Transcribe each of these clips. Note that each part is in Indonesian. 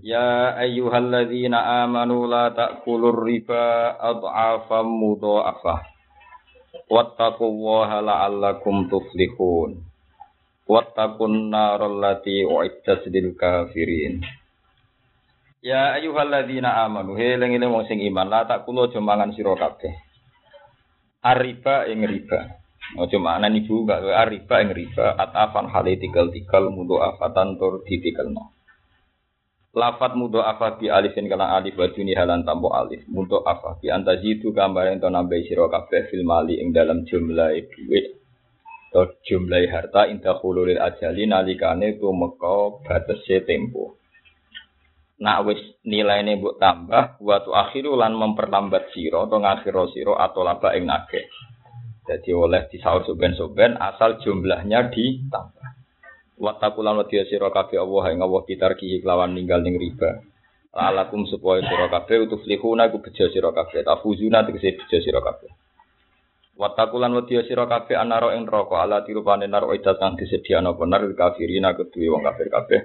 Ya ayyuhalladzina amanu la ta'kulur riba ad'afam mudha'afah. Wattaqullaha la'allakum tuflihun. Wattaqun lati u'iddat lil kafirin. Ya ayyuhalladzina amanu he eling wong sing iman la ta'kulu aja sira kabeh. Arriba ing riba. Ojo makna ibu gak arriba ing riba atafan hale tikel-tikel mudha'afatan tur. Lafat mudo afa bi alifin kala alif wa duni halan tampo alif. Mudo afa bi antazidu gambar ento nambahi sira kabeh fil mali ing dalam jumlah duit atau jumlah harta indah khululil ajali nalikane tumeka batese tempo. Nak wis nilaine mbok tambah wa tu akhiru lan memperlambat sira atau ngakhiro sira atau laba ing nake. Jadi oleh disaur soben-soben asal jumlahnya ditambah. Wattaqulan wa tiya sira kabeh Allah ing Allah kitarki lawan ninggal ning riba. Lalakum supaya sira kabeh utuflihuna ku bejo sira kabeh tafuzuna tegese bejo sira kabeh. Wattaqulan wa tiya sira kabeh anaro ing neraka ala tirupane naro idat kang disediano bener kafirina kedue wong kafir kabeh.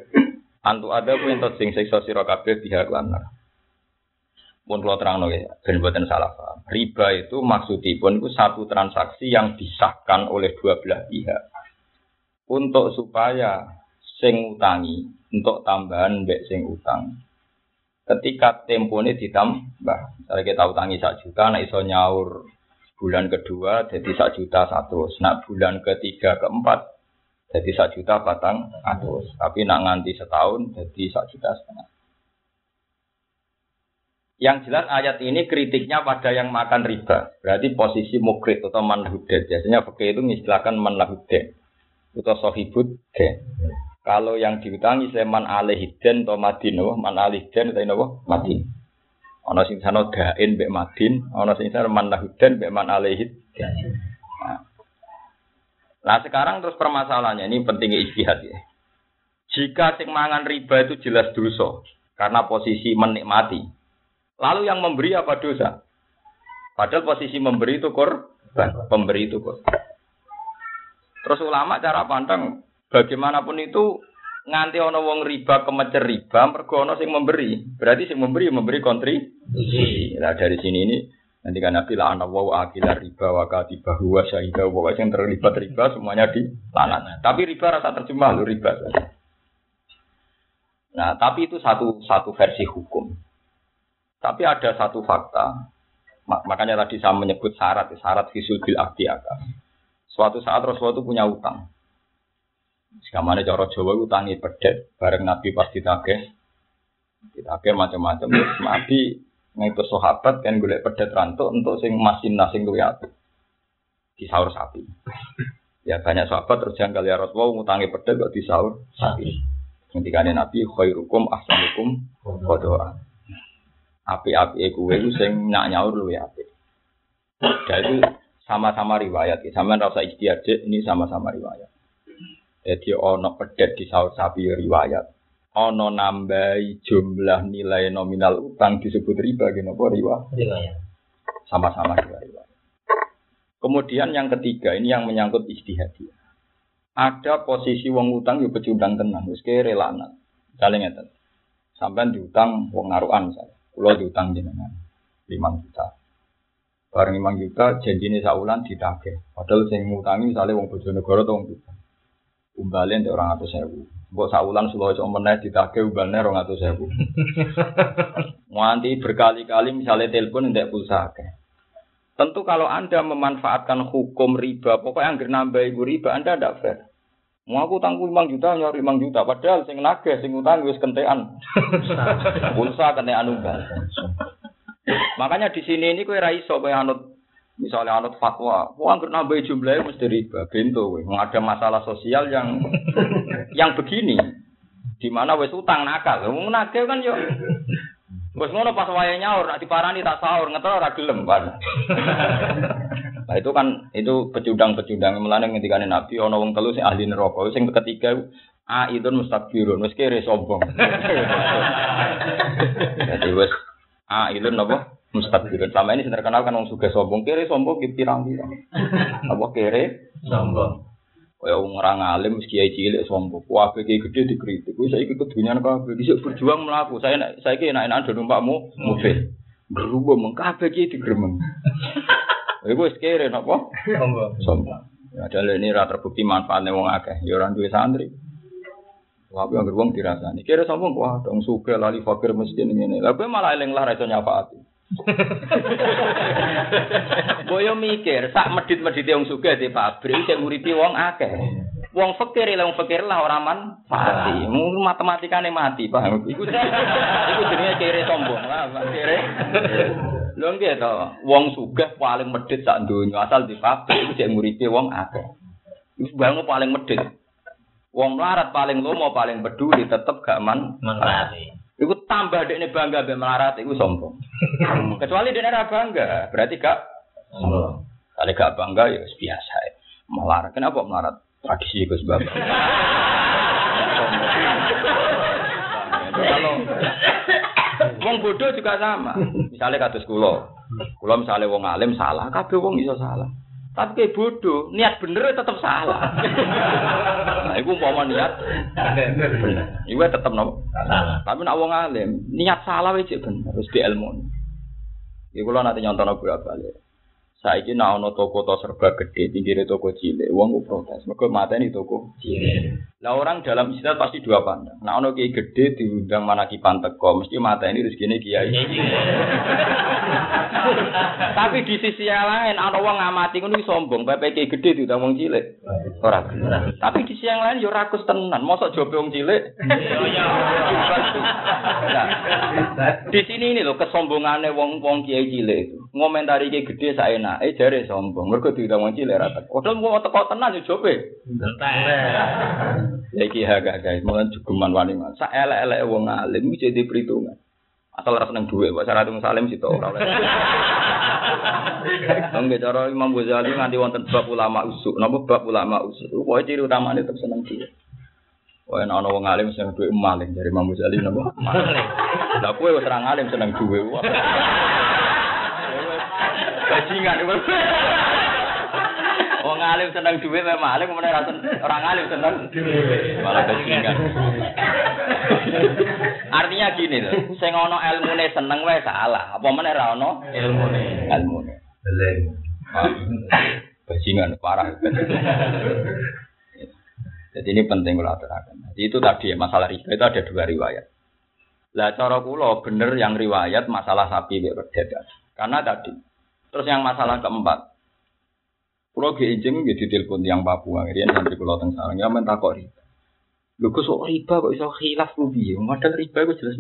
Antu ada ku ento sing siksa sira kabeh pihak lan Pun kalau terang ya, ben buatan salah paham. Riba itu maksudipun itu satu transaksi yang disahkan oleh dua belah pihak untuk supaya sing utangi untuk tambahan mbek sing utang. Ketika tempo ini ditambah, misalnya kita utangi sak juta, nak iso nyaur bulan kedua jadi sak juta satu, nak bulan ketiga keempat jadi sak juta batang atus, tapi nak nganti setahun jadi sak juta setengah. Yang jelas ayat ini kritiknya pada yang makan riba. Berarti posisi mukrit atau manlahudet. Biasanya pakai itu mengistilahkan manlahudet atau sohibut den. Kalau yang diutangi seman alih den atau madin, oh, man alih den atau madin. Ono sing sana dain bek madin, ono sing sana man lahuden bek man alih nah. nah sekarang terus permasalahannya ini pentingnya istihad ya. Jika sing mangan riba itu jelas dosa karena posisi menikmati. Lalu yang memberi apa dosa? Padahal posisi memberi itu korban, pemberi itu korban. Terus ulama cara pandang bagaimanapun itu nganti ono wong riba kemecer riba mergo ono sing memberi. Berarti sing memberi memberi kontribusi. Nah dari sini ini nanti kan Nabi lah anak wow akila riba wa katiba huwa syahidah wa yang terlibat riba semuanya di lanat. Tapi riba rasa terjemah lu riba. Nah, tapi itu satu satu versi hukum. Tapi ada satu fakta. Makanya tadi saya menyebut syarat, syarat visul bil akdi Suatu saat Rasulullah itu punya utang. Sekamane cara Jawa utangi pedet bareng Nabi pas ditagih. Ditagih macam-macam. Nabi ngaitu sahabat kan golek pedet rantuk untuk sing masin nasing luwe apik. Disaur sapi. Ya banyak sahabat terus janggal ya Rasulullah ngutangi pedet kok disaur sapi. Ketika Nabi khairukum ahsanukum kodoa. Api-api kuwe ku sing nyak nyaur luwe apik. Jadi sama-sama riwayat ya. Sama rasa istiadat ini sama-sama riwayat. Jadi ono pedet di sahur sapi riwayat. Ono nambahi jumlah nilai nominal utang disebut riba gini apa riwayat. Sama-sama riwayat. Kemudian yang ketiga ini yang menyangkut istihadiyah. Ada posisi wong utang yo pecundang tenang, wis relanan. Misalnya ngeten. Sampai diutang wong naruhan misalnya. Kulo diutang jenengan 5 juta. Bareng imang juta janjine saulan ditagih. Padahal sing ngutangi misalnya wong Bojonegoro atau wong juta. Umbalen di orang atau sewu. Mbok saulan sulo cuma meneh ditagih umbalnya orang atau sewu. Nganti berkali-kali misalnya telepon ndak pulsa akeh. Tentu kalau Anda memanfaatkan hukum riba, pokoknya yang nambah ibu riba, Anda tidak fair. Mau aku tanggung 5 juta, nyari 5 juta. Padahal sing nagih, sing utang wis kentean. Pulsa kentean umbal. Makanya di sini ini kue raiso kue anut misalnya anut fatwa, wah nggak nambah jumlahnya mesti riba, bento kue. Ada masalah sosial yang yang begini, di mana wes utang nakal, mau nakal kan yo Wes ngono pas wayahe nyaur, nek diparani tak sahur, ngetol ora gelem, Pak. Nah itu kan itu pecundang-pecundang mulane ngendikane Nabi ana wong telu sing ahli neraka, sing ketiga aidun mustakbirun, wis kere sombong. Jadi wis aidun napa? Mustakbirun. Selama ini terkenal kan wong sugih sombong, kere sombong ki pirang-pirang. Apa kere? Sombong. Kaya wong ora ngalim mesti kiai cilik sombong. Kabeh kiai gede dikritik. Kuwi saiki kedunyan kabeh dhisik berjuang mlaku. Saya nek saiki enak-enakan do numpakmu mobil. Berubah mung kabeh kiai digremeng. Iku wis kere napa? Sombong. Sombong. Ya dalil ini ra terbukti manfaatnya wong akeh. Ya ora duwe santri. Wae yang wong dirasani. Kira sombong wah dong suka lali fakir mesti ngene. Lah kowe malah eling lah ra iso nyafaati. Boyo mikir, sak medit-medite wong sugih di pabrik sing nguripi wong akeh. Wong fakir lah wong fakir lah ora manfaati. Mung matematikane mati, paham? Iku iku jenenge kere sombong. Lah, kere. Lho nggih to, wong sugih paling medit sak donya asal di pabrik iku sing nguripi wong akeh. Iku bangun paling medit. Wong melarat paling lomo paling peduli tetep gak man. Iku tambah dekne bangga mbek melarat iku sombong. Kecuali dekne ora bangga, berarti gak Sombong. Kalau gak bangga ya biasa. ya. Melarat, kenapa melarat? Tradisi Gus Bapak. Kalau wong bodoh juga sama. Misalnya kados kula. Kula misalnya wong alim salah, kabeh wong iso salah. Tapi kayak bodoh, niat bener tetap salah. nah, iku umpama niat bener. Iku tetep nopo? Salah. Tapi nak wong alim, niat salah wis cek bener, wis diilmu. Iku kula nanti nyontono bolak-balik. Saiki nak ana toko to serba gede, pinggire toko cilik, wong ku protes. Mergo mateni toko Cilik. Lah orang dalam istilah pasti dua pandang. Nah ono kiai gede diundang mana kipan teko, mesti mata ini rezekine kiai. Tapi di sisi yang lain ana wong ngamati ngono sombong, pepe kiai gede diundang wong cilik. Ora. Tapi di sisi yang lain yo rakus tenan, mosok jobe wong cilik. Nah, di sini ini loh kesombongannya wong wong kiai cilik itu. Ngomentari kiai gede saenak, eh jare sombong. Mergo diundang wong cilik ra teko. Padahal mau teko tenan yo jobe. Ya iki haga guys, mulai jugeman wani mas. Sak elek-elek wong alim iki jadi perhitungan. Asal ora seneng dhuwit, kok syarat salim sito ora oleh. Nggih cara Imam Ghazali nganti wonten bab ulama usuk. Napa bab ulama usuk? Pokoke ciri utamane tetep seneng dhuwit. Wah, ana ana wong alim seneng dhuwit maling dari Imam Ghazali napa? Maling. Lah kowe wis ora alim seneng. Wah. Bajingan. Wong alim seneng dhuwit memang alim ora sen- orang alim seneng. Malah bajingan. Artinya gini loh, sing ana ilmune seneng wae salah. Apa meneh ra ana Ilmune. ilmune. Beleng. Bajingan parah. Jadi ini penting kalau aturakan. Jadi itu tadi ya, masalah riba itu ada dua riwayat. Lah cara kula bener yang riwayat masalah sapi pedet. Karena tadi. Terus yang masalah keempat. Kula ge ijing nggih ditelepon yang Papua, riyen santri kula teng sarang ya men takok riba. Lho kok sok riba kok iso khilaf ku piye? Padahal riba iku jelas.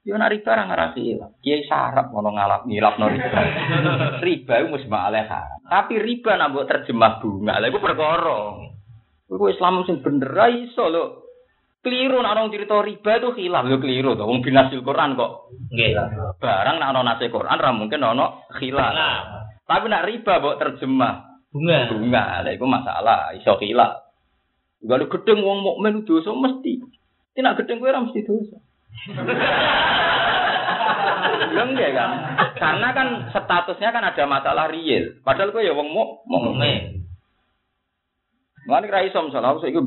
Ya nek riba ora ngarasi khilaf. Kiai sarap ngono ngalap ngilafno riba. riba iku mesti malah haram. Tapi riba nak mbok terjemah bunga. Lah iku perkara. Iku Islam sing bener ra iso lho. Keliru nek orang cerita riba itu khilaf lho keliru to. Wong binasil Quran kok. Nggih. Barang nek ana nase Quran ra mungkin ana khilaf. Tapi nek riba mbok terjemah Bunga. bunga, lah iku masalah, iso khilaf. Kalau gedeng wong mukmin dosa mesti. Tidak gedeng kowe ora mesti dosa. Ya enggak kan? Karena kan statusnya kan ada masalah real. Padahal kowe ya wong muk mukmin. Mulane ra iso misalnya aku saiki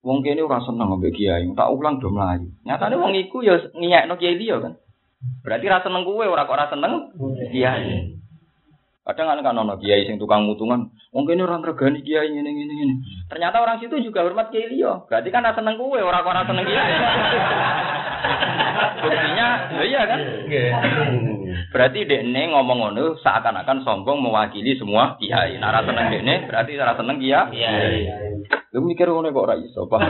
wong kene ora seneng mbek kiai, tak ulang do mlayu. Nyatane wong iku ya ngiyekno kiai liya kan. Berarti ra seneng kowe ora kok ora seneng kiai. Kadang kan kan ono kiai sing tukang mutungan, wong kene ora ngregani kiai ngene ngene ngene. Ternyata orang situ juga hormat kiai liya. Berarti kan ra seneng kowe ora kok ora seneng kiai. Buktinya, ya iya kan? Berarti dekne ngomong ngono seakan-akan sombong mewakili semua kiai. Nah, ra seneng dekne berarti ra seneng kiai. Iya. Lu mikir ngono kok ora iso, Pak.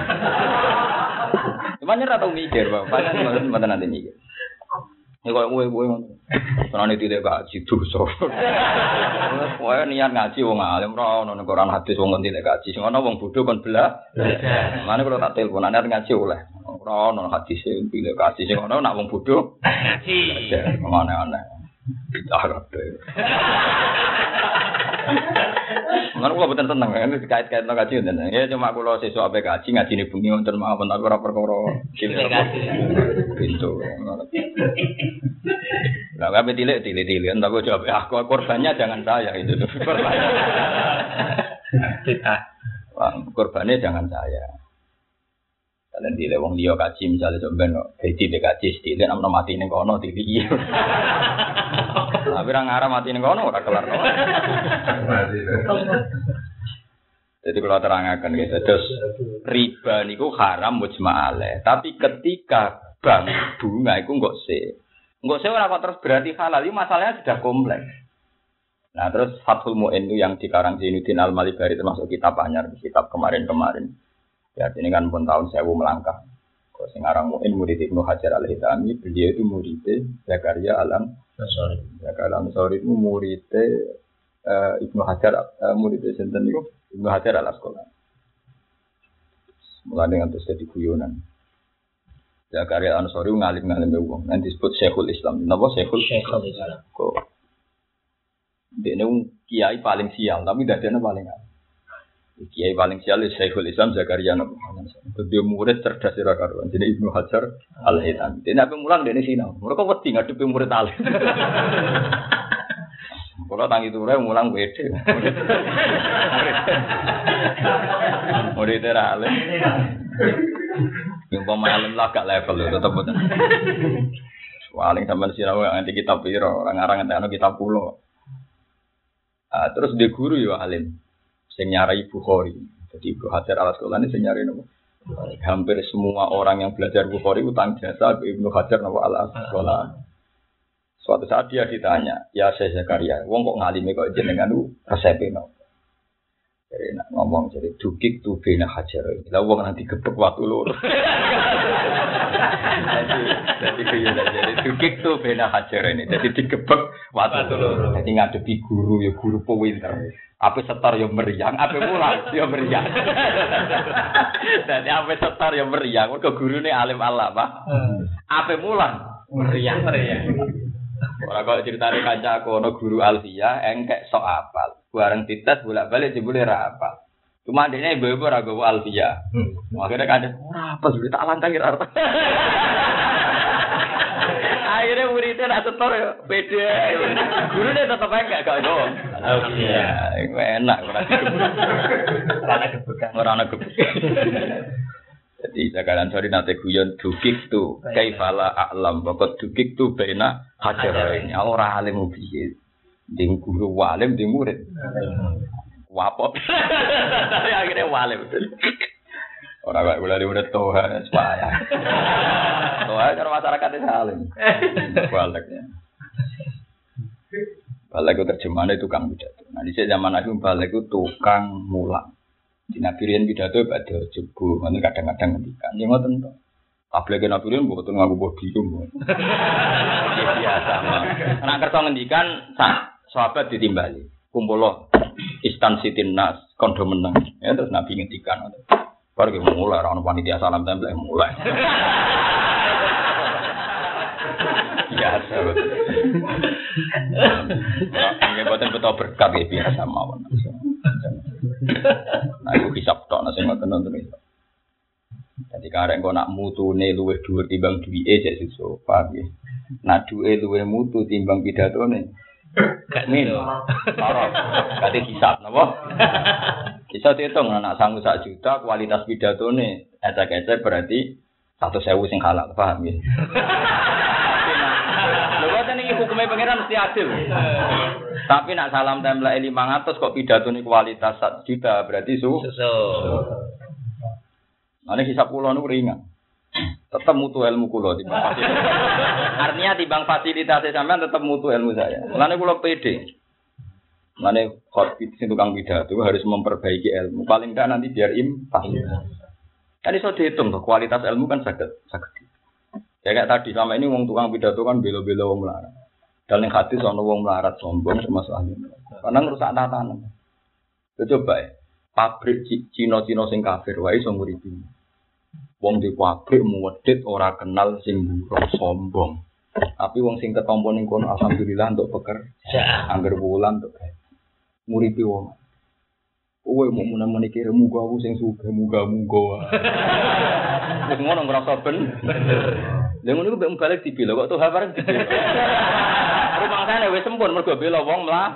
Cuman ora tau mikir, Pak. Padahal mboten nanti mikir. Ya kok kowe kowe ngono. Karena tidak gaji dosa. Kowe niat ngaji wong alim ora ono ning Quran hadis wong tidak gaji. Sing ono wong bodho kon belah. Mana kalau tak telepon, anda ngaji oleh. Ora ono hadis e pilih kasih sing ono nak wong bodoh. Ngaji. Ya, aneh-aneh. Bidah Mana kula boten seneng, ini dikait-kait no kaji ngoten. Ya cuma kula sesuk ape kaji ngaji ne bengi wonten mawon tapi ora perkara. Kaji. Pintu. Lah kabeh tilik tilik tilik entah kok jawab aku korbannya jangan saya itu. Korbannya. Korbannya jangan saya. Kalian di wong liya kaji misalnya coba no, jadi dia kaji sedikit, namun mati nih kono tilik iya. Tapi orang ngarah mati nih kono ora kelar. Jadi kalau terangkan gitu, terus riba niku haram mujma'ale. Tapi ketika bank bunga itu enggak sih. Enggak sih orang kok terus berarti halal. Ini masalahnya sudah kompleks. Nah terus Fathul Mu'in itu yang dikarang Zainuddin Al-Malibari termasuk kitab anyar, kitab kemarin-kemarin. Ya ini kan pun tahun sewu melangkah. Sing aran Mu'in murid Ibnu Hajar Al-Hitami, beliau itu murid Zakaria Alam Sorry. Zakaria Alam Sori itu murid eh, Ibnu Hajar uh, murid sinten niku Ibnu Hajar Al Asqalani. Mulane ngantos dadi guyonan. Zakaria Ansori ngalim-ngalim wong, nanti disebut Syekhul Islam. Napa Syekhul? Syekhul Islam. Kok dia kiai paling sial, tapi dadane paling apik. Kiai paling sial is Syekhul Islam Zakaria Nabi Dia murid cerdas ora karuan. Jadi Ibnu Hajar Al Hitami. Dia nabi mulang dene sinau. Mereka wedi ngadepi murid alim. Kalau tangi ture mulang wede. Murid era alim. Yang pemain lah gak level lho tetep boten. Paling sampean sinau nganti kitab piro, orang ngarang nganti kitab pulo. Ah, terus dia guru ya alim. Sing nyarai Bukhari. Jadi Ibnu Hajar al Asqalani sing nyarai nopo? Hampir semua orang yang belajar Bukhari utang jasa Ibnu Hajar nopo al Asqalani. Suatu saat dia ditanya, ya saya Zakaria, wong kok ngalimi kok jenengan lu resepe no. Jadi nak ngomong jadi dukik tuh bina hajar. Lah wong nanti gebek waktu lur. Jadi kaya jadi dukik tuh bina hajar ini. Jadi digebek waktu lur. Jadi ngadepi guru ya guru pewinter. Apa setar ya meriang, apa mulang ya meriang. Jadi apa setar ya meriang, mergo gurune alim Allah, Pak. Apa mulang meriang. Meriang. Ora kok ceritane kancaku ana guru Alfia engkek sok apal. Bareng dites bolak-balik jebule ra apal. Cuma adiknya ibu-ibu ora gowo Alfia. Akhirnya kadang ora apa sudah tak lantai kira Akhirnya muridnya nak setor ya beda. Guru dia tetap enggak gak go. Alfia. Enak ora Karena kebukan. ora ana gebuk. Jadi sekarang sorry nanti guyon dukik tuh kaifala a'lam pokok dukik tuh bena hajar ini orang alim piye ding guru walim ding murid wapot tapi akhirnya walim orang kayak mulai udah toha supaya toha cara masyarakat itu alim baliknya balik itu terjemahannya tukang pidato nah di zaman aku balik itu tukang mulang di Nabi Rian pidato pada jebu, nanti kadang-kadang ngendikan. Ya ngoten to. Tabligh Nabi Rian mboten nganggo bodi itu. Ya biasa. Nek kersa ngendikan sak sahabat ditimbali. Kumpul instansi timnas kondo menang. Ya terus Nabi ngendikan. Baru kita mulai, orang panitia salam tempel mulai. Biasa betul. Ini buatan betul berkat ya biasa mawon. Nah, aku hisap tok nasi ngoten nonton itu. Jadi karek kok nak mutune luwih dhuwur timbang duwike jek sesuk, paham ya. Nak duwe luwih mutu timbang pidatone. Gak Min. gitu. Ora. Kate hisap napa? Bisa dihitung anak sanggup sak juta kualitas pidatone ecek-ecek berarti satu sewu sing halal, paham ya? Lho kok iki hukume pangeran mesti adil. Tapi nak salam template 500 kok pidatone kualitas 1 juta berarti su. Susu. Ane hisap kula niku ringan. Tetap mutu ilmu timbang fasilitas. Artinya timbang fasilitas sampean tetap mutu ilmu saya. Mulane kula pede. Mulane khotbah sing tukang pidato harus memperbaiki ilmu. Paling enggak nanti biar im pas. Kan iso dihitung tuh kualitas ilmu kan saged saged. Ya kayak tadi sama ini wong tukang pidato kan bela-bela wong melarat. Dan hati sono wong melarat sombong termasuk ahli. Karena ngerusak tatanan. Coba ya, pabrik Ci- Cina-Cina sing kafir wae iso nguripi. Wong di pabrik muwedit ora kenal sing buruk sombong. Tapi wong sing ketompo ning kono alhamdulillah untuk pekerja. Ja. Angger wulan untuk. Nguripi wong. Kowe mau menemani kira muga aku sing sugih muga muga. Wis ngono ngrasa ben. Lha ngono mbek balik dibela kok tuh bareng dibela. Rumah sana wis sempun mergo bela wong mlah.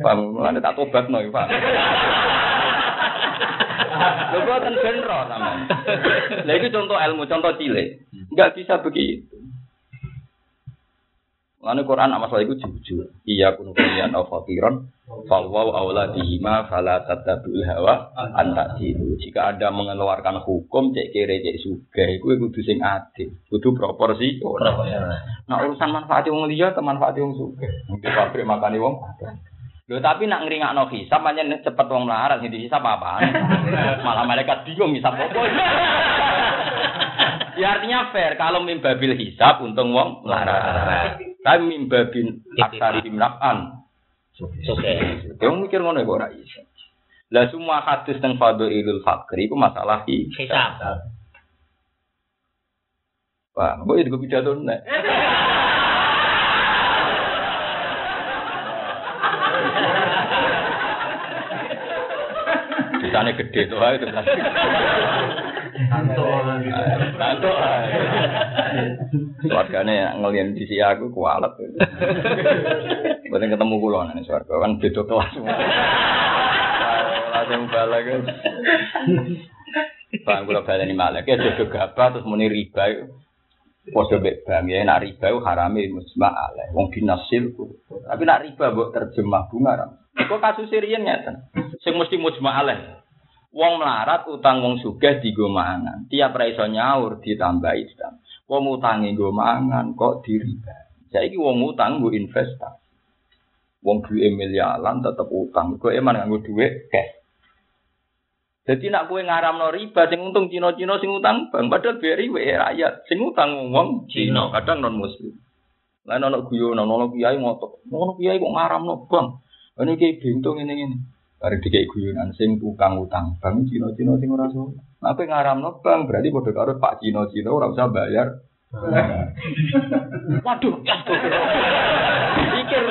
Pak, mulane tak tobat no, Pak. Lho boten benro sampean. Lah itu contoh ilmu, contoh cilik. Enggak bisa begitu. Lalu Quran soal itu jujur. Iya kunu kalian au fakiron, fawaw aula bihima fala tatabul hawa anta dilu. Jika anda mengeluarkan hukum cek kere cek suga, itu kudu sing adil, kudu proporsi. Nah urusan manfaat wong liya ke manfaat wong suga. Di pabrik makani wong. Lho tapi nak ngeringakno hisab pancen cepet wong melarat sing dihisab apa? Malah malaikat bingung hisab apa. ya artinya fair kalau mimbabil hisab untung wong melarat. Tapi mimbabin aksari naf'an. Oke. Yang mikir ngono kok ora iso. Lah semua hadis teng fadhailul fakri itu masalah hisab. Hisab. Pak, mbok itu pidato nek. Bisane gede tuh ae itu. Ae. Keluargane ngelian di si aku kualat. Boten ketemu kula nang swarga kan beda kelas. Langsung balik. Bang kula baleni malek ya jodoh gabah terus muni riba. Padha mek bang ya nak riba harame musma ale. Wong binasil. Tapi nak riba mbok terjemah bunga ra. Kok kasus riyen ngeten. Sing mesti musma ale. Wong melarat utang wong sugih digo mangan. Tiap ra iso nyaur ditambahi utang. Wong utange nggo mangan kok diriba. Saiki wong utang nggo investasi. Wong duwe miliaran tetep utang. Kok eman nganggo duit cash. Jadi nak kue ngaramno riba sing untung Cina-Cina sing utang bang padahal beri wae rakyat sing utang wong Cina kadang non muslim. Lah ono guyonan ono kiai ngotot. Ono kiai kok ngaramno bang. Ini kiai bintu ngene Bari dikei guyonan sing tukang utang bang Cina-Cina sing ora so. Nah kowe ngaramno bang berarti padha karo Pak Cina-Cina ora usah bayar. Waduh, pikir.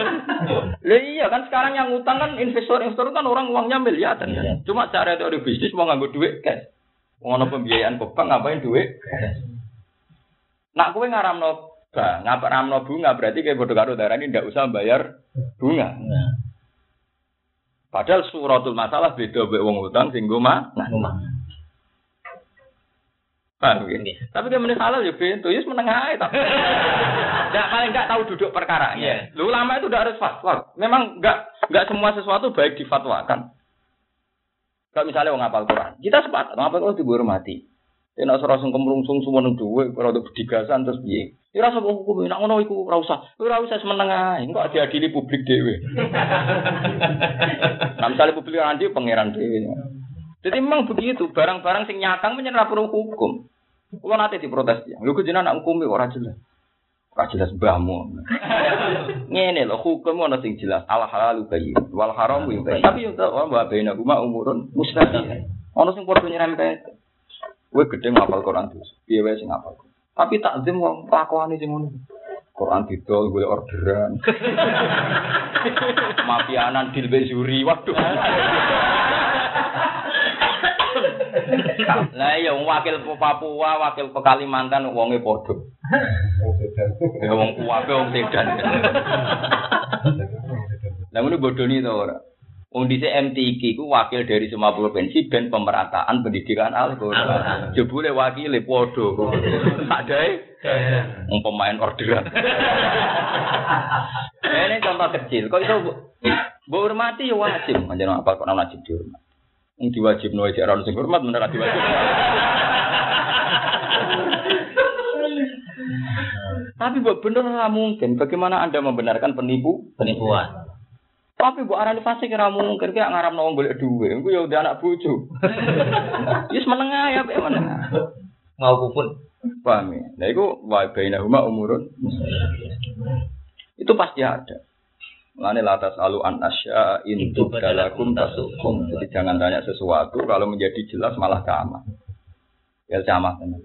Lah iya kan sekarang yang utang kan investor-investor kan orang uangnya miliaran kan. Iya. Cuma cara teori bisnis mau nganggo duit cash. Mau ono pembiayaan ke bank ngapain duit? Nak kowe ngaramno bank, ngaramno bunga berarti kayak bodoh karo darah ini ndak usah bayar bunga. Padahal suratul masalah beda mbek wong utang sing mah. Rumah. Paham ya? Nggih. Tapi dia meneh halal ya bento, ya menengah ae tapi. Enggak paling enggak tahu duduk perkara. Iya. Lu ulama itu udah harus fatwa. Memang enggak enggak semua sesuatu baik difatwakan. Kalau misalnya wong ngapal Quran, kita sepakat ngapal Quran dihormati. Yen ora sing kemrungsung semua nang duwe ora untuk bedigasan terus piye. Ya ora usah hukum, nek ngono iku ora usah. Ora usah semeneng ae, engko diadili publik dhewe. Nah, misalnya publik nanti pangeran dhewe. Jadi memang begitu, barang-barang sing nyakang menyerah perlu hukum. Kulo nate diprotes ya. Lho jenengan nak hukumi ora jelas. Ora jelas mbahmu. Ngene lho, hukum ana sing jelas. Al halalu bayyin, wal haram bayyin. Tapi yo wa baina huma umurun mustaqil. Ana sing padha nyerempet. Kowe gedhe ngapal Quran terus. Wae sing ngapal. Tapi takzim wong lakuane sing ngono. Quran didol golek orderan. Mafianan dil bezuri. Waduh. Lah iya wong wakil Papua, wakil Kalimantan wonge padha. Ya wong kuwabe wong sedan. Lah ngono bodoni to ora. Wong dhisik MTQ ku wakil dari semua provinsi ben pemerataan pendidikan Al-Qur'an. Jebule wakile padha. Tak dae wong pemain orderan. Ini contoh kecil. Kok itu mbok hormati ya wajib. Panjenengan apa kok wajib dihormati. Wong diwajibno aja ora ono sing hormat ora diwajib. Tapi buat bener mungkin. Bagaimana Anda membenarkan penipu? Penipuan. Tapi buat arani fasik ora mungkin kayak ngaramno wong golek duwe. Iku ya udah anak bojo. Wis menengah ya, Pak, menengah. Mau kupun. Paham ya? Nah, itu wa bainahuma umurun. Itu pasti ada. Lane latas alu an asya in tubdalakum tasukum. Jadi jangan tanya sesuatu kalau menjadi jelas malah kamah. Ya camah tenan.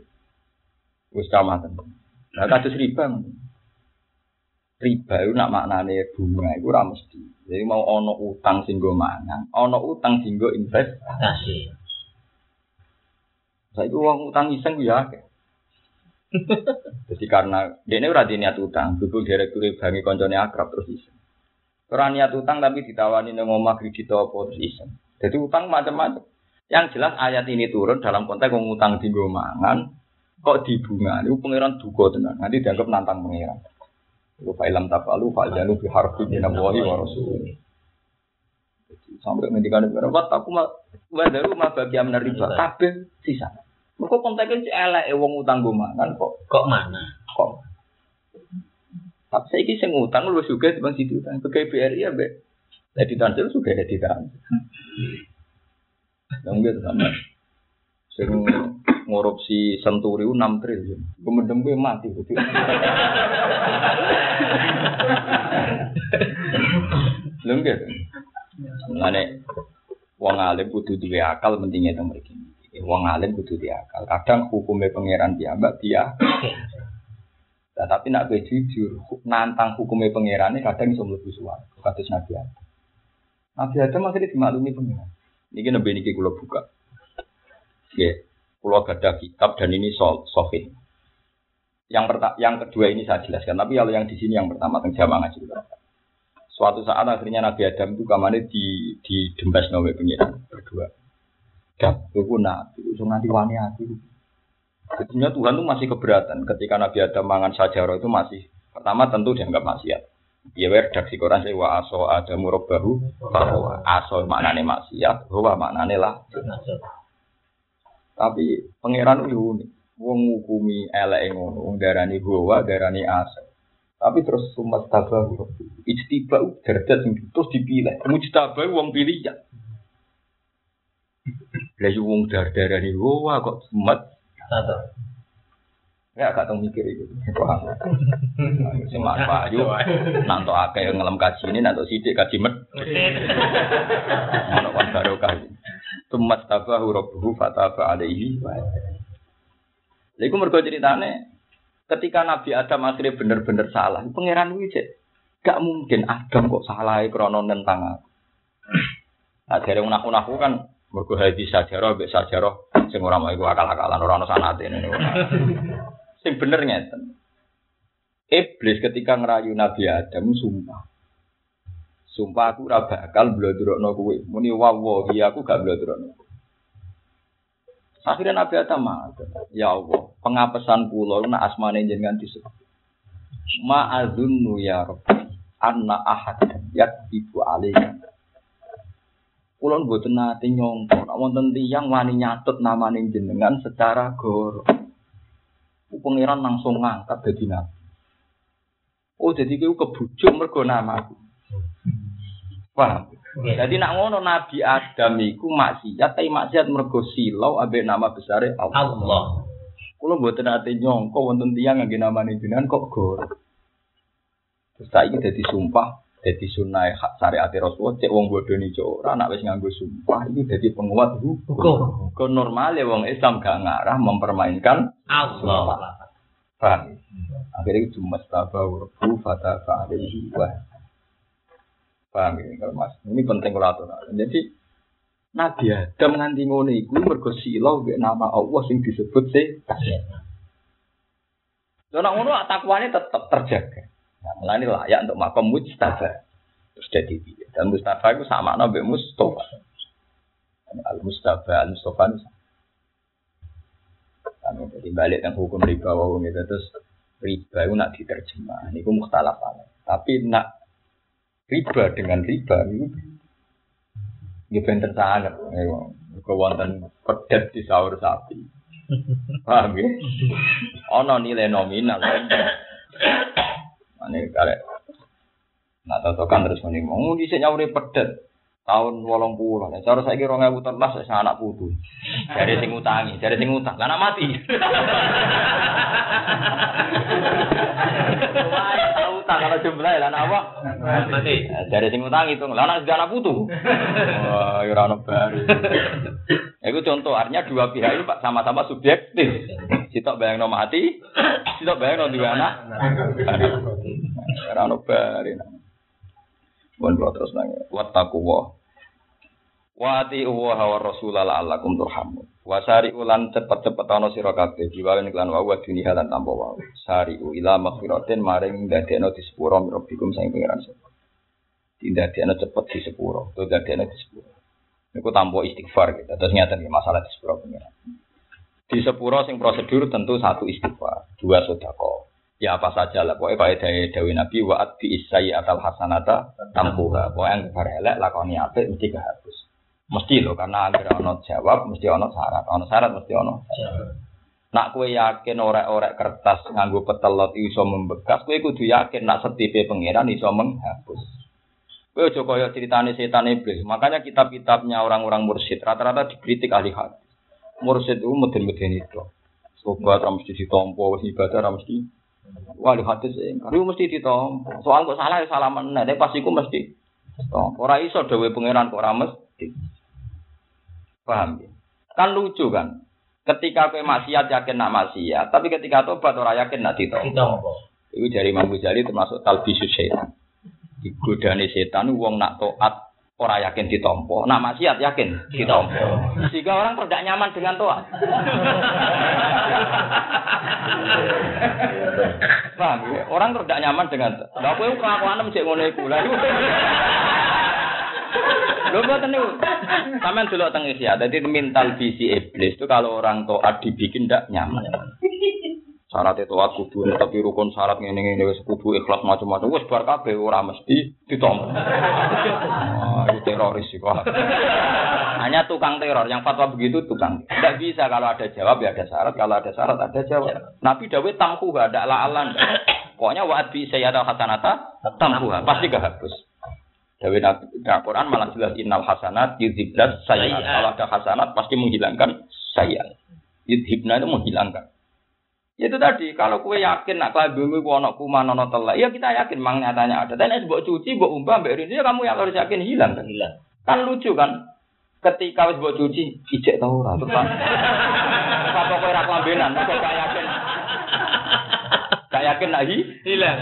Wis camah tenan. Nah kados riba. Riba itu nak maknane bunga itu ora mesti. Jadi mau ono utang sing go mangan, ono utang sing go investasi. Saya itu uang utang iseng ya. Jadi karena dia ini udah niat utang, dulu direktur bangi koncone akrab terus iseng. Ora niat utang tapi ditawani nang omah kredit apa terus iseng. Jadi utang macam-macam. Yang jelas ayat ini turun dalam konteks wong utang di mangan kok dibunga. Itu pangeran duga tenan. Nanti dianggap nantang pangeran. Lu fa'ilam tafalu fa'janu bi harfi min Allahi wa rasulih. Sampai ngendikan itu, wat aku mah wadaru mah bagi amna riba kabeh sisa. Mergo konteknya elek wong utang go mangan kok Kok mana? kok tapi saya sing ngutang lu juga di bang situ kan. Pakai BRI ya be. Jadi transfer juga ada di transfer. Yang gitu sama. Sing ngorupsi senturi 6 triliun. Kemudian gue mati. Lho gitu. Mulane wong alim kudu duwe akal pentingnya teng mriki. Wong alim kudu duwe akal. Kadang hukumnya pangeran piyambak dia Nah, tapi nak gue jujur, nantang hukumnya pangeran kadang bisa mlebu suwarga. Kados Nabi Adam. Nabi Adam masih dimaklumi pangeran. Ini nabi ini kulo buka. Ya, kulo gada kitab dan ini sol. Yang pertama, yang kedua ini saya jelaskan. Tapi kalau yang di sini yang pertama tentang jamaah ngaji Suatu saat akhirnya Nabi Adam itu kamarnya di di dembas nabi pangeran berdua. Dan itu nabi, itu nanti wani hati. Sebetulnya Tuhan itu masih keberatan ketika Nabi Adam mangan sajarah itu masih pertama tentu dianggap maksiat. Ya redaksi Quran saya wa aso ada murabahu bahwa aso maknane maksiat, bahwa maknane lah. Tapi pangeran itu unik. Wong ngukumi elek ngono, wong darani bahwa darani aso. Tapi terus sumat tabahu. Ijtiba derajat sing terus dipilih. Mujtaba wong pilih ya. Lah wong dar-darani bahwa kok sumat Satu. Ya gak tau mikir itu. Paham. Sing Mas Bayu nanto akeh ngelem kaji ini nanto sithik kaji med. Ono kan barokah. Tumat tabahu rabbuhu fataba alaihi wa Lha iku mergo ceritane ketika Nabi Adam akhirnya bener-bener salah, pangeran cek gak mungkin Adam kok salah krana nentang aku. Nah, dari unak-unakku kan mergo hadis sajarah mbek sajarah sing ora mau akal-akalan ora ono ini. sing bener ngeten. Iblis ketika ngerayu Nabi Adam sumpah. Sumpah aku ora bakal blodrokno kowe. Muni wawahi aku gak blodrokno. Akhirnya Nabi Adam matur, ya Allah, pengapesan kula nak asmane jenengan disebut. Ma'adzunnu ya Rabbi anna ahad yaktibu alaihi Kulon mboten nate nyongko, nek wonten tiyang wani nyatut namane jenengan secara goro. Pangeran langsung ngangkat dadi nabi. Oh, jadi kau kebujuk mergo namaku. Paham? Jadi nak ngono Nabi Adam iku maksiat, tapi maksiat mergo silau abe nama besar Allah. Allah. Kulo mboten nate nyongko wonten tiyang ngangge namane jenengan kok goro. Terus saiki dadi sumpah jadi sunnah hak syariat Rasulullah cek wong bodoh nih ora nak wis nganggo sumpah ini jadi penguat hukum. Ke normal ya wong Islam gak ngarah mempermainkan Allah. paham. Akhirnya cuma tabawu rabbu fata fa'alaihi wa paham ya mas ini penting kalau aturan. Jadi Nabi Adam nganti ngono iku mergo mbek nama Allah sing disebut sih. Lha nek ngono takwane tetep terjaga. Nah, mulane layak untuk makom mujtaba. Terus jadi dia. Dan Mustafa itu sama nabi Mustafa. Al Mustafa, Al Mustafa itu sama. Kami jadi balik yang hukum riba wawung itu terus riba itu nak diterjemah. Ini mukhtalaf. Tapi nak riba dengan riba itu ini bener sangat. Kewonten pedet di sahur sapi. Paham ya? Ono nilai nominal. Ini kare. Nah, totokan terus muni mau di sini pedet tahun wolong puluh. Nah, cara saya kira nggak terlas saya anak putu. Dari sing utangi, dari sing utang, karena mati. Wah, utang kalau jumlah lan apa? Mati. Eh, Dari sing utang itu, lah anak anak putu. Wah, ya ora ono bar. Itu contoh, artinya dua pihak itu Pak sama-sama subjektif. Sitok bayangno mati, sitok bayangno duwe anak. Ora ono bar. Bon kula terus nang wattaqwa. Wa ati wa wa rasulal la'allakum turhamun. Wa sari ulan cepet-cepet ana sira kabeh diwawen iklan wa wa dunia lan tanpa wa. Sari ila maghfiratin maring dadekno di sepuro sing pengiran sapa. Dindadekno cepet di sepuro, to dadekno di sepuro. Niku tanpa istighfar gitu. Terus ngeten iki masalah di sepuro pengiran. Di sepuro sing prosedur tentu satu istighfar, dua sedekah. Ya apa saja lah, pokoknya kayak dari Dawi Nabi wa'at bi isai atal hasanata tampuha. Pokoknya yang berhelek lakoni apik mesti kehapus. Mesti loh, karena agar ono jawab, mesti ono syarat. Ono syarat, mesti ono. Nak kue yakin orek-orek kertas nganggo petelot iso membekas, kue kudu yakin nak setipe pangeran iso menghapus. Kue ojo koyo ceritane setan iblis. Makanya kitab-kitabnya orang-orang mursyid rata-rata dikritik ahli hadis. Mursyid itu meden-meden itu. Sobat ra mesti ditompo, wis ibadah ra mesti. Wah, hadis. Iku mesti ditompo. Soal kok salah ya salah meneh, tapi pas iku mesti. Tompo. Ora iso dewe pangeran kok ora mesti. Paham ya? Kan lucu kan? Ketika kowe maksiat yakin nak maksiat, tapi ketika tobat ora yakin nak ditompo. Itu dari Imam Ghazali termasuk talbisus setan. Digodani setan wong nak taat ora yakin ditompo, nak maksiat yakin ditompo. Sehingga orang tidak nyaman dengan taat. Paham ya? Orang tidak nyaman dengan Lah kowe kelakuan mesti ngono iku. Lah. Lho mboten niku. Sampeyan delok teng isya. Dadi mental visi iblis itu kalau orang taat dibikin tidak nyaman. Syarat itu aku kudu tapi rukun syarat ngene ngene wis kudu ikhlas macam-macam wis bar kabeh ora mesti ditompo. Ah, itu teroris sih kok. Hanya tukang teror yang fatwa begitu tukang. Tidak bisa kalau ada jawab ya ada syarat, kalau ada syarat ada jawab. Nabi Dawud tamku ada alan. Pokoknya waat bi sayyada hasanata tamkuha pasti gak hapus. Dawe nah, Quran malah jelas innal hasanat yudhibnas sayyiat. Kalau ada hasanat pasti menghilangkan sayyiat. Yudhibna itu menghilangkan. Itu tadi, kalau kue yakin nak kelabimu ku ono kuman ono telek, ya kita yakin mang nyatanya ada. Dan es buat cuci, buat umpah, mbak Rini, ya kamu yang harus yakin hilang kan? Hilang. Kan lucu kan? Ketika wis buat cuci, ijek tau ora tuh kan? Apa kue rak lambenan, kok gak yakin? Gak yakin nak hi? Hilang.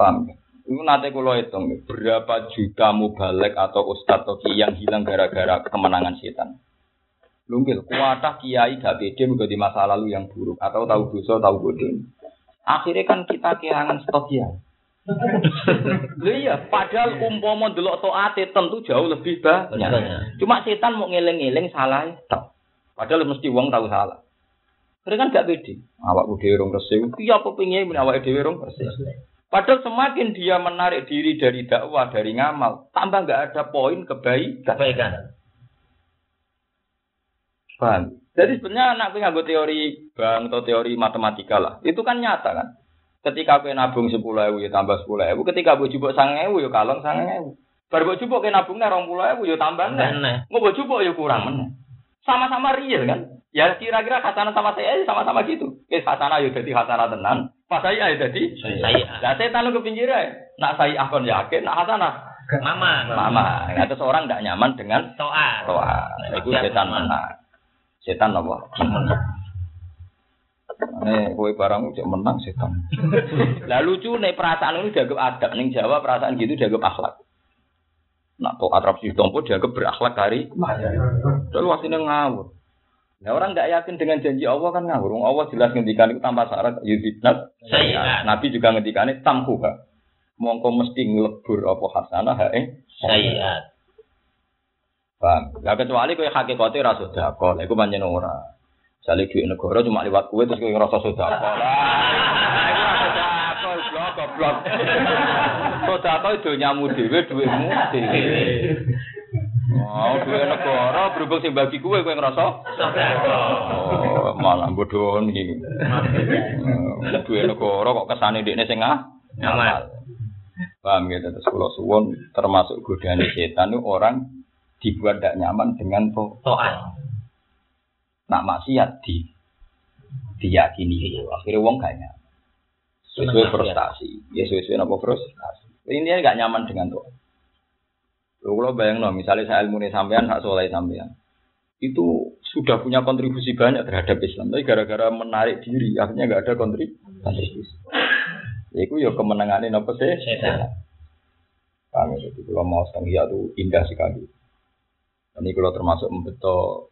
Paham? Itu nanti kalau hitung, berapa juta mubalek atau ustadz atau kiai yang hilang gara-gara kemenangan setan. Lungkil, kuatah kiai gak pede mergo di masa lalu yang buruk atau tahu dosa tahu bodoh. Akhirnya kan kita kehilangan stok kiai. Lha iya, padahal umpama delok taate tentu jauh lebih banyak. Cuma setan mau ngeling-eling salah tok. Padahal mesti wong tahu salah. Mereka kan gak pede. Awak dhewe rong resik. Iya apa pengin awak dhewe rong resik. Padahal semakin dia menarik diri dari dakwah, dari ngamal, tambah nggak ada poin kebaikan. Kebaikan. Paham? Jadi sebenarnya anak nganggo teori bank atau teori matematika lah. Itu kan nyata kan. Ketika kowe nabung 10.000 ya tambah 10.000, ketika kowe jupuk 9.000 ya kalong 9.000. Baru kowe jupuk kowe nabungnya 20.000 ya tambah Tambah neh. neh. Mau kowe jupuk ya kurang meneh. Sama-sama real kan. Ya kira-kira khasanah sama saya ya sama-sama gitu. Wis khasanah ya dadi khasanah tenan, pas saya ya dadi Saya. Lah setan lu ke pinggir ae. Nak saya akon yakin, nak hasanah Mama. mama. Nah, terus orang tidak nyaman dengan Toa. Toa, itu setan menang. Setan apa? Nih, kue barang cek menang setan. Lah lucu nih perasaan ini dianggap adab ning Jawa perasaan gitu dianggap akhlak. Nak to atraksi tompo dianggap berakhlak hari. Lalu aslinya ngawur. Nah orang tidak yakin dengan janji Allah kan ngawur. Allah jelas ngendikan itu tanpa syarat yudhibnat. Sayyi'at. Nabi juga ngendikan itu tamkuha. Mongko mesti ngelebur apa hasanah hae. Saya. Bang, lah kecuali kowe hakikate ra sedekah, iku pancen ora. Jale duit negara cuma liwat kowe terus kowe ngerasa sedekah. Lah, iku ra sedekah, goblok. Sedekah itu nyamu dhewe duitmu dhewe. Oh, duit negara berhubung sing bagi kowe kowe ngerasa Oh, malah bodoh nih. Duit negara kok kesane dekne sing ah Ngamal. Paham gitu, terus kalau suwon termasuk godaan setan itu orang dibuat tidak nyaman dengan to Toa. nak maksiat di diyakini akhirnya wong gak nyaman sesuai frustasi. Ya sesuai apa frustasi. Ini nggak nyaman dengan tuh. Kalau bayang no, misalnya saya ilmu sampean, hak soleh sampean, itu sudah punya kontribusi banyak terhadap Islam. Tapi gara-gara menarik diri, akhirnya nggak ada kontribusi. Itu ya kemenangan ini apa sih? Kami itu kalau mau setengah itu indah sekali. Ini kalau termasuk membetul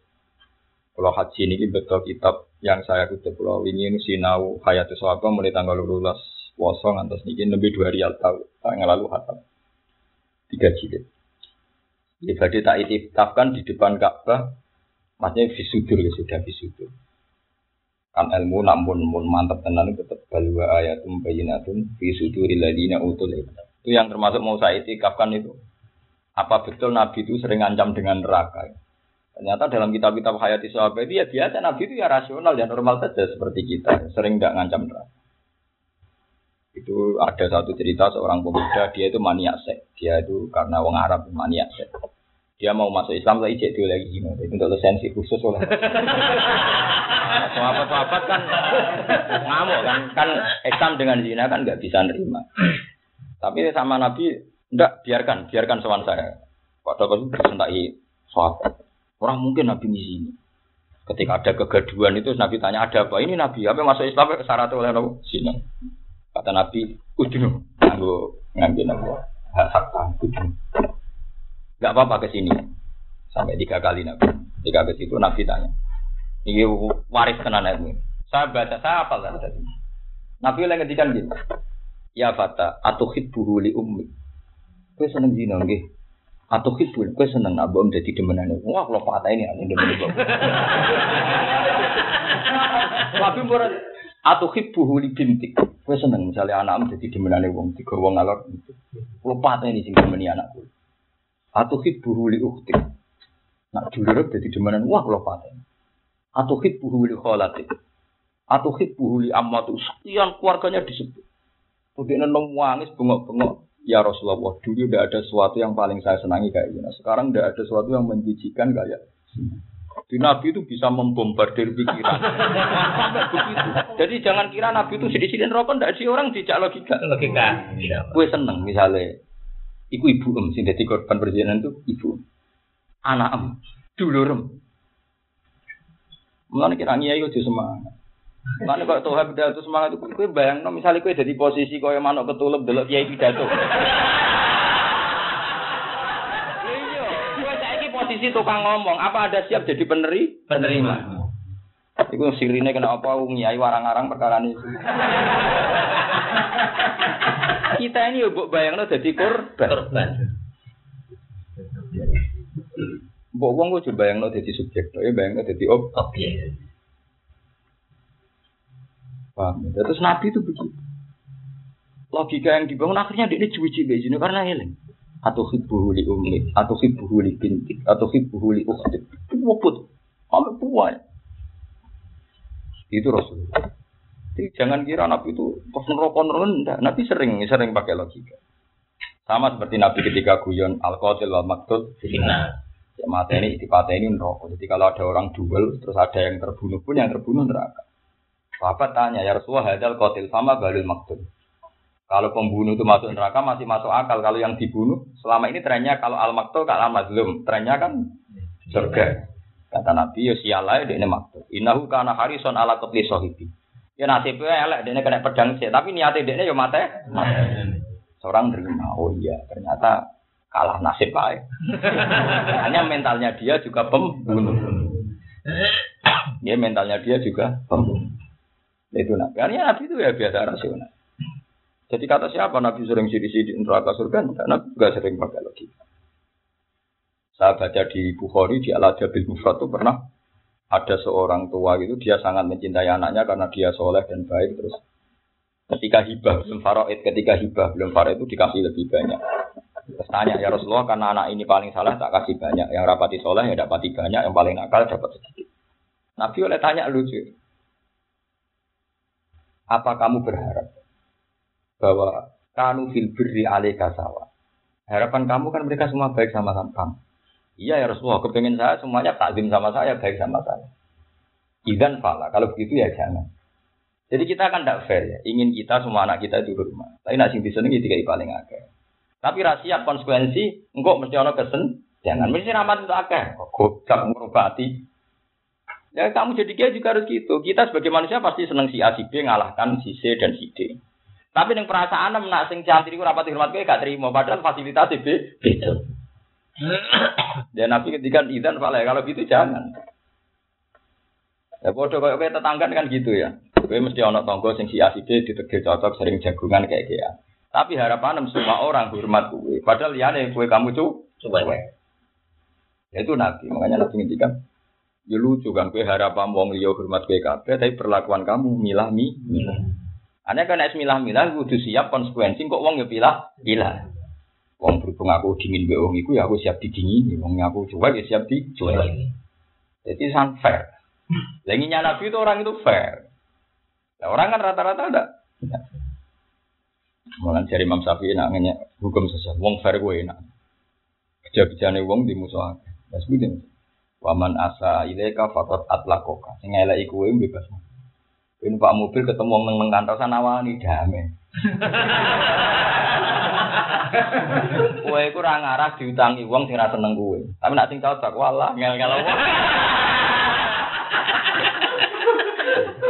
kalau haji ini betul kitab yang saya kutip kalau ini sinau hayatus sahabat mulai tanggal lulus kosong antas ini lebih dua hari atau tanggal lalu hatam tiga jilid. Ya berarti tak itikafkan di depan Ka'bah, maksudnya visudur ya sudah visudur. Kan ilmu namun mun mantap tenan tetap balwa ayatum bayinatun ladina utul. Itu yang termasuk mau saya itikafkan itu. Apa betul Nabi itu sering ancam dengan neraka? Ternyata dalam kitab-kitab hayati sahabat itu ya biasa Nabi itu ya rasional ya normal saja seperti kita, sering tidak ngancam neraka. Itu ada satu cerita seorang pemuda dia itu maniak seks. Dia itu karena wong Arab maniak seks. Dia mau masuk Islam lagi cek dia lagi. Gini itu untuk lisensi khusus oleh sahabat sahabat kan ngamuk kan. Kan Islam dengan zina kan nggak bisa nerima. Tapi sama Nabi enggak biarkan biarkan sowan saya. Padahal itu bersentai sahabat orang mungkin Nabi di sini ketika ada kegaduhan itu Nabi tanya ada apa ini Nabi apa masuk Islam syarat oleh Nabi zina kata Nabi udinu nganggo ngambil Nabi hak udinu Gak apa-apa ke sini. Sampai tiga kali Nabi. Tiga ke situ Nabi tanya. Ini waris tenan ilmu. Saya baca, saya apa kan tadi. Nabi lagi ngedikan gini. Ya fata, atau li ummi. Kue seneng zina. Atau hibbu, kue seneng abom jadi demenane. Wah, kalau patah ini ada demen. Nabi murah atau hibbuhu li bintik. Kue seneng misalnya anak jadi demenane wong tiga wong alor. Kalau patah ini sing demeni anakku atau hibbuhu li ukti. Nak dulur jadi demenan wah kalau paten. Atau hibbuhu li kholati. Atau hibbuhu li ammatu. Sekian keluarganya disebut. Kemudian nong wangis bengok-bengok. Ya Rasulullah, dulu tidak ada sesuatu yang paling saya senangi kayak gini. Sekarang tidak ada sesuatu yang menjijikan kayak di Nabi itu bisa membombardir pikiran. Begitu. Jadi jangan kira Nabi itu sedih-sedih rokok, tidak sih orang dijak logika. Logika. Gue seneng misalnya Iku ibu em sing dadi korban perjalanan itu ibu. Anak em, dulur em. Mulane kira ngiyai yo semangat. Mulane kok tuh pidato semangat itu kowe bayangno misalnya kowe dadi posisi koyo manuk ketulup delok kiai pidato. Iya, kowe saiki posisi tukang ngomong, apa ada siap jadi peneri? Penerima. Iku sirine kena apa ngiyai warang-arang perkara itu. Kita ini mbok bayangno dadi korban. Korban. Mbok wong kok bayangno dadi subjek, ya bayangno dadi ob. Paham. ya? Terus Nabi itu begitu. Logika yang dibangun akhirnya dia cuci bejino karena eling. Atau hibbuhu li ummi, atau hibbuhu li bintik, atau hibbuhu li ukhti. Wuput. Sampai puai. Itu Rasulullah. Jadi jangan kira Nabi itu pas nerokok rendah. Nabi sering sering pakai logika. Sama seperti Nabi ketika guyon al qatil wal maktul Fitnah. Ya mata ini dipatah ini neraka. Jadi kalau ada orang duel terus ada yang terbunuh pun yang terbunuh neraka. Sahabat tanya ya Rasulullah hadal qatil sama balil maktul. Kalau pembunuh itu masuk neraka masih masuk akal. Kalau yang dibunuh selama ini trennya kalau al maktul kalau mazlum trennya kan surga. Kata Nabi ya sialai ini maktul. Innahu kana harison ala qatli sahibi. Ya nasibnya elek, dia kena pedang sih. Tapi niatnya dia ya mate. Seorang terima, oh iya ternyata kalah nasib baik. Hanya mentalnya dia juga pembunuh. Ya mentalnya dia juga pembunuh. Itu nabi. Karena nabi itu ya biasa rasional. Jadi kata siapa nabi sering sidik-sidik neraka surga? Nabi juga sering pakai logika. Saya baca di Bukhari di Al Ajabil Mufrad itu pernah ada seorang tua gitu dia sangat mencintai anaknya karena dia soleh dan baik terus ketika hibah belum faraid ketika hibah belum faraid itu dikasih lebih banyak terus tanya ya Rasulullah karena anak ini paling salah tak kasih banyak yang rapati soleh ya dapati banyak yang paling nakal dapat sedikit Nabi oleh tanya lucu apa kamu berharap bahwa kanu fil birri alaika sawa harapan kamu kan mereka semua baik sama kamu Iya ya Rasulullah, kepengen saya semuanya takdim sama saya, baik sama saya. Idan fala, kalau begitu ya jangan. Jadi kita kan tidak fair ya. Ingin kita semua anak kita itu rumah. Tapi nak sing disenengi tiga paling akeh. Tapi rahasia konsekuensi engkau mesti ono kesen. Jangan mesti rahmat itu akeh. Kok goblok ngurubati. Ya kamu jadi kiai juga harus gitu. Kita sebagai manusia pasti seneng si A si B ngalahkan si C dan si D. Tapi yang perasaan nak sing cantik iku rapat hormat gak terima padahal fasilitas B beda. Dan Nabi ketika idan Pak kalau gitu jangan. Ya bodoh kayak kayak tetangga kan gitu ya. Kowe mesti ana tangga sing si A si B ditegir cocok sering jagungan kayak gitu. Tapi harapan semua orang hormat kowe. Padahal liyane kowe kamu cu Coba. Ya itu Nabi. Makanya Nabi ngendikan Ya lucu kan kowe harapan wong liya hormat kowe kabeh tapi perlakuan kamu milah mi. Ane kan es milah milah kudu siap konsekuensi kok wong ya pilah pilah. Wong berhubung aku dingin mbek wong iku ya aku siap didingini. Wong aku cuek ya siap dicuek. Jadi sangat fair. Lenginya Nabi itu orang itu fair. Nah, orang kan rata-rata ada. Malah dari Imam Syafi'i nak nanya hukum sosial. Wong fair gue enak. Kerja-kerjane wong di musuh. Ya sebutin. Waman asa ilaika fakot atlakoka. Sing elek iku kowe bebas. Ini Pak mobil ketemu wong nang kantor sana wani damai. Kowe iku ora ngarah diutangi wong sing ora seneng kowe. Tapi nek sing cocok walah ngel-ngel wong.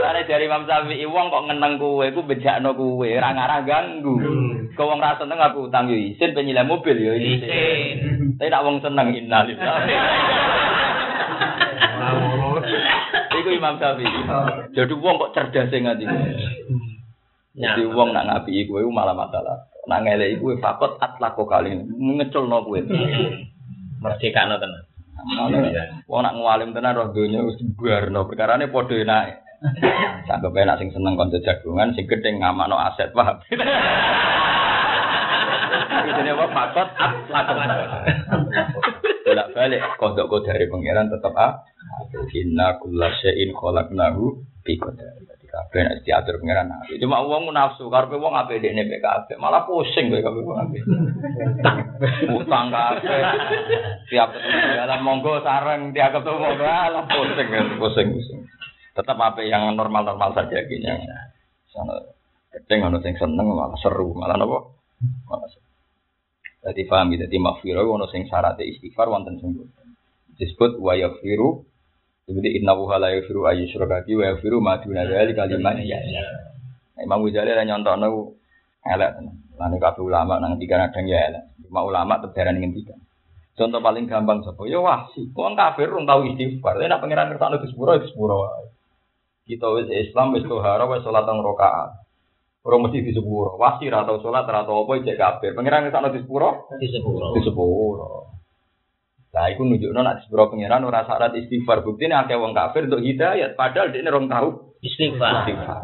Lare dari Imam Syafi'i wong kok ngeneng kowe iku bejakno kowe, ora ngarah ganggu. Kok wong ra seneng aku utang yo isin penyilai mobil yo isin. Tapi nek wong seneng innalillahi. Imam Syafi'i. Jadi wong kok cerdas sing ngati. Jadi wong nak ngapi kowe malah masalah. Nak ngelek iku fakot atlako kali ngeculno kowe. Merdeka no tenan. Wong nak ngalim tenan roh donya wis buarno perkarane padha enake. Sanggep enak sing seneng kanca jagungan sing gedhe ngamakno aset, paham? Ini apa fakot atlako. Bolak balik kodok kodari pangeran tetap ah. Inna kulla syai'in khalaqnahu bi qadar. Jadi kabeh nek diatur pangeran apik. Cuma wong nafsu karepe wong apik dekne mek kabeh, malah pusing kowe kabeh wong apik. Utang kabeh. Tiap dalam monggo sareng tiap ketemu monggo alah pusing pusing pusing. Tetap apik yang normal-normal saja gini. Sana gedeng ono sing seneng malah seru, malah napa? Malah seru. Jadi paham gitu, jadi makfirah ono sing syaratnya istighfar wonten sing disebut wa yaghfiru Jadi inna wuha la yaghfiru ayu syurgati wa yaghfiru ma duna dzali kalimat ya. Imam Ghazali lah nyontokno elek tenan. Lan ulama nang tiga nadang ya elek. Cuma ulama tebaran ngendikan. Contoh paling gampang sapa? Ya wasi. Wong kafir rung tau istighfar. Nek pangeran kersane di sepuro di sepuro wae. Kita wis Islam wis tohara wis salat teng rakaat. Ora mesti di sepuro. Wasi ra tau salat ra tau apa cek kafir. Pangeran kersane di sepuro Di sepuluh. di sepuro. Lah iku nunjukno nek di sepuro pangeran ora syarat istighfar. Buktine akeh wong kafir untuk hidayat padahal dia rong tau Istighfar. istighfar.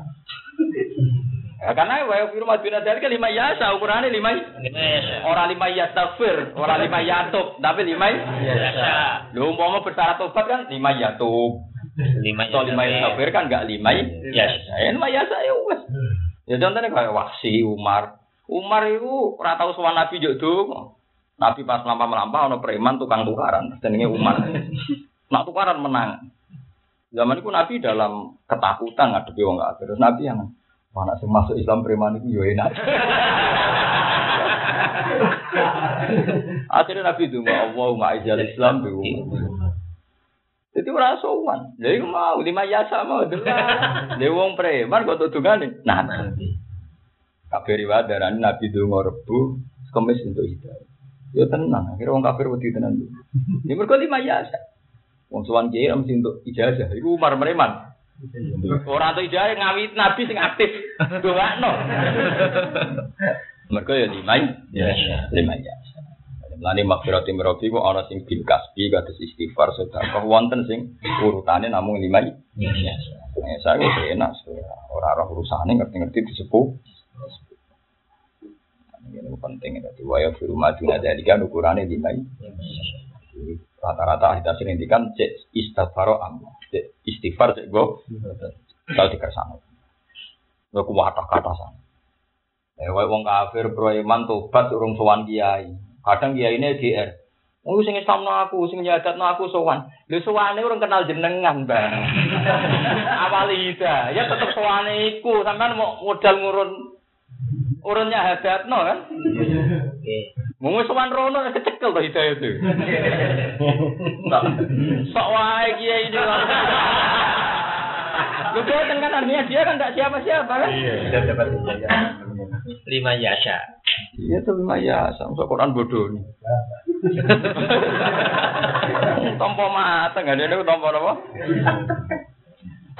Ya, karena wa firu madina dari kan lima yasa ukurannya lima orang lima yastafir orang lima yatub tapi lima Biasa. lu umpama bersyarat tobat kan lima yatub Lima atau lima yastafir kan enggak lima Yes. ya lima yasa ya wes ya contohnya kayak wahsi Umar Umar itu ora tau sowan Nabi yo donga. Nabi pas melampah-melampah ana preman tukang tukaran jenenge Umar. Nak tukaran menang. Zaman itu Nabi dalam ketakutan ngadepi wong kafir. Terus Nabi yang mana sing masuk Islam preman itu yo enak. Akhirnya Nabi itu Allahumma izal Islam bi. Jadi ora sowan. Lha iku mau lima yasa mau dengar. Lha wong preman kok tudungane. Nah, kabeh riwayat darani Nabi donga Rebu, Kamis untuk hidayah. Ya tenang, akhirnya wong kafir wedi tenan. Ini mergo lima yasa. Wong sowan kiai mesti untuk ijazah. Iku Umar preman. Ora untuk ijazah ngawit Nabi sing aktif. Dongakno. Mergo ya lima lima yasa. Lani makfirati mirabi kok ana sing bil kasbi kados istighfar sedekah wonten sing urutane namung lima. Nah, saya wis enak ora ora urusane ngerti-ngerti disepuh. Ini penting ya. Jadi waya firu maduna dari kan ukurannya lima. Jadi, Rata-rata ahli tafsir ngendikan cek istighfar amma. Cek istighfar cek go. Kalau dikersano. Lo kuwatah kata sana. Eh, wong kafir pro iman tobat urung sowan kiai. Kadang kiai ini GR. Oh sing Islamno aku, sing nyadatno aku sowan. Lho sowane urung kenal jenengan, Bang. Awal ida, ya tetep sowane iku, sampean mau modal ngurun urunnya hadatno kan? Oke. Mau sowan rono kecekel to hidayah itu. Sok wae kiai ini. Lu kan artinya dia kan gak siapa-siapa kan? Dapat Lima yasha. Iya tapi maya, sama Quran bodoh nih. Tompo mata nggak ada itu tompo apa?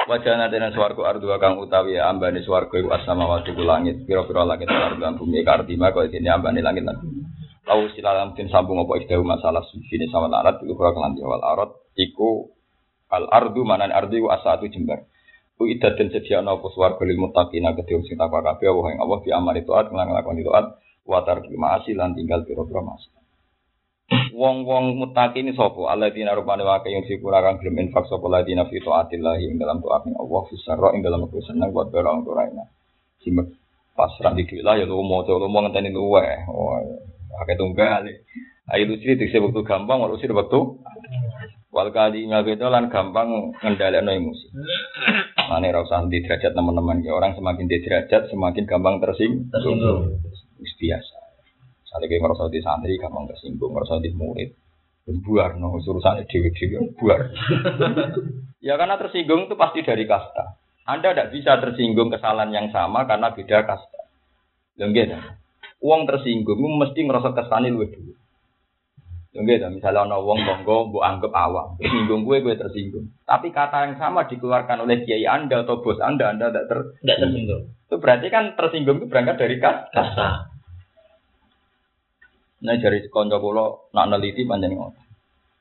Wajah nanti nang suwargo ardu kang utawi ambane suwargo iku asama wadi ku langit pira-pira langit lan lan bumi kartima kok ini ambane langit lan bumi. Lau silalam tin sambung apa ikhdahu masalah sini sama larat iku kura kelanti wal arad iku al ardu manan ardu iku asatu jembar. Ku idat dan sedia apa suwargo lil muttaqina kedhe sing takwa kabeh Allah ing Allah di amali taat nglakoni taat wa tarkil ma'asi lan tinggal pira-pira maksiat. Wong-wong mutakin sapa? Alladzina rupane wae yang sikura kang gelem infak sapa alladzina fi taatillah ing dalam taat ning Allah fi sarra ing dalam aku seneng buat bara orang tuaina. Simek pasrah di lah ya lu mau lu mau ngenteni luwe. Oh, akeh tunggal. Ayo lu sih dikse waktu gampang, walau sih waktu wal kali ngagedo lan gampang ngendhalekno emosi. Mane ra usah di derajat teman-teman ya orang semakin di derajat semakin gampang tersinggung. Tersinggung. Biasa. Kayak ngerasa di santri, gampang tersinggung, ngerasa di murid. Buar, no, urusannya dewi-dewi, buar. ya karena tersinggung itu pasti dari kasta. Anda tidak bisa tersinggung kesalahan yang sama karena beda kasta. Lengge, uang tersinggung, mesti ngerasa kesalahan lu dulu. Lengge, misalnya ada uang bonggo, bu anggap awam. Tersinggung gue, gue tersinggung. Tapi kata yang sama dikeluarkan oleh kiai Anda atau bos Anda, Anda tidak ter... Tidak tersinggung. Itu berarti kan tersinggung itu berangkat dari. Kasta. Nah dari konco kula nak neliti pancen ngono.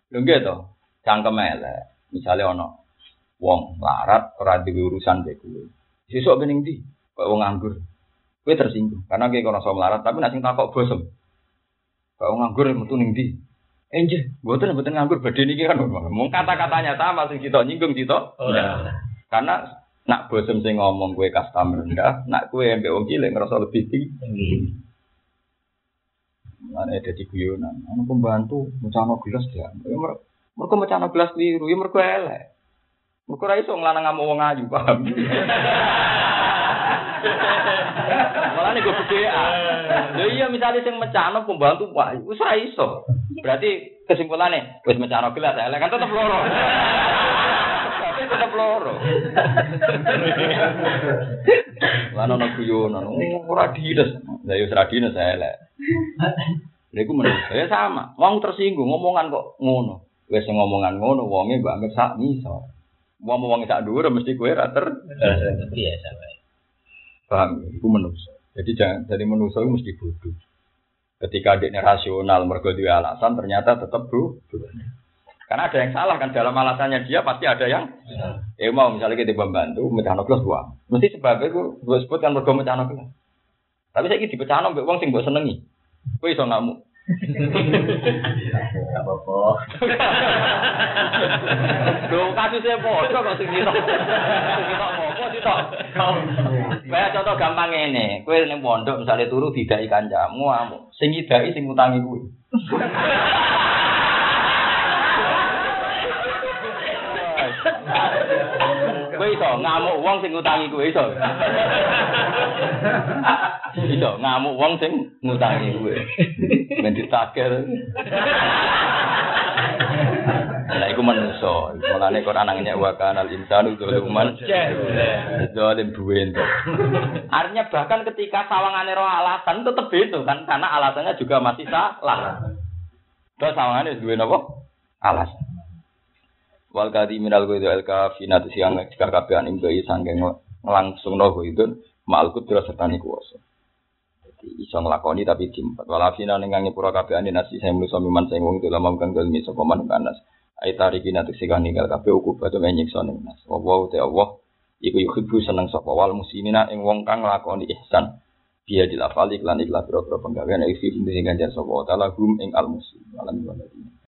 Lho nggih to, cangkem elek. Misale ana wong larat ora duwe urusan mbek kowe. Sesuk bening ndi? Kok wong nganggur. Kowe tersinggung karena kowe kono melarat tapi nek sing takok bosem. Kok wong nganggur metu ning ndi? Enje, mboten mboten nganggur badhe niki kan mung kata-katanya sama sing kita nyinggung kita. Ora. Karena nak bosem sing ngomong kowe kasta rendah, nak kowe mbek wong cilik ngerasa lebih tinggi. Mana ada di guyonan, ana pembantu mencano gelas dia. Ya mer- mereka mencano gelas keliru, ya mereka elek. Mereka ra iso nglanang ngamuk wong ayu, paham? Malah nih gue bedaan. Lho iya misalnya sing mencano pembantu wah wis ra iso. Berarti kesimpulannya wis mencano gelas elek kan tetep loro. Tapi tetep loro. Lan ana guyonan, oh, ora dides. Lah ya wis ra dides elek. Lha iku menurut saya sama. Wong tersinggung ngomongan kok ngono. Wis ngomongan ngono wonge mbok anggap sak miso. Wong wong sak dhuwur mesti kowe ra ter Biasa baik. paham. Iku manusa. Jadi jangan dari manusa itu mesti bodoh. Ketika adiknya rasional mergo duwe alasan ternyata tetap bodoh. Karena ada yang salah kan dalam alasannya dia pasti ada yang eh mau misalnya kita membantu mecahno gelas uang. Mesti sebabnya itu gue sebut kan mergo mecahno gelas. Tapi saya di pecahno mbek wong sing mbok senengi. Kowe iso ngamuk. Enggak apa-apa. Lho kasusnya padha kok sing kita. Sing kita tok. Kayak contoh gampang ngene, kowe ning pondok misalnya turu didai kancamu amuk. Sing ngidai sing ngutangi kuwi. Kowe iso ngamuk wong sing ngutangi kowe iso. Iso ngamuk wong sing ngutangi kowe. Ben ditaker. Lah iku manusa. Mulane Quran nangnya wa kanal insanu zaluman zalim duwe entuk. Artinya bahkan ketika sawangane roh alasan tetep itu kan karena alasannya juga masih salah. Terus sawangane duwe napa? Alasan. Wal kadi minal ghaidu al kafina tu siang jika kabehan ing bayi sangking langsung no itu malkut terus serta kuwasa. Jadi iso nglakoni tapi dimpat. Walafina ning ngangi pura kabehan nasi saya manusa miman sing wong dalam kang dalmi sapa man kanas. Ai tariki natu sikang ninggal kabeh uku batu menyiksa ning nas. Wa te Allah iku yuhibbu seneng sapa wal muslimina ing wong kang nglakoni ihsan. Dia dilafali iklan iklan pira-pira penggawean isi sing ganjar sapa taala hum ing al muslim. Alam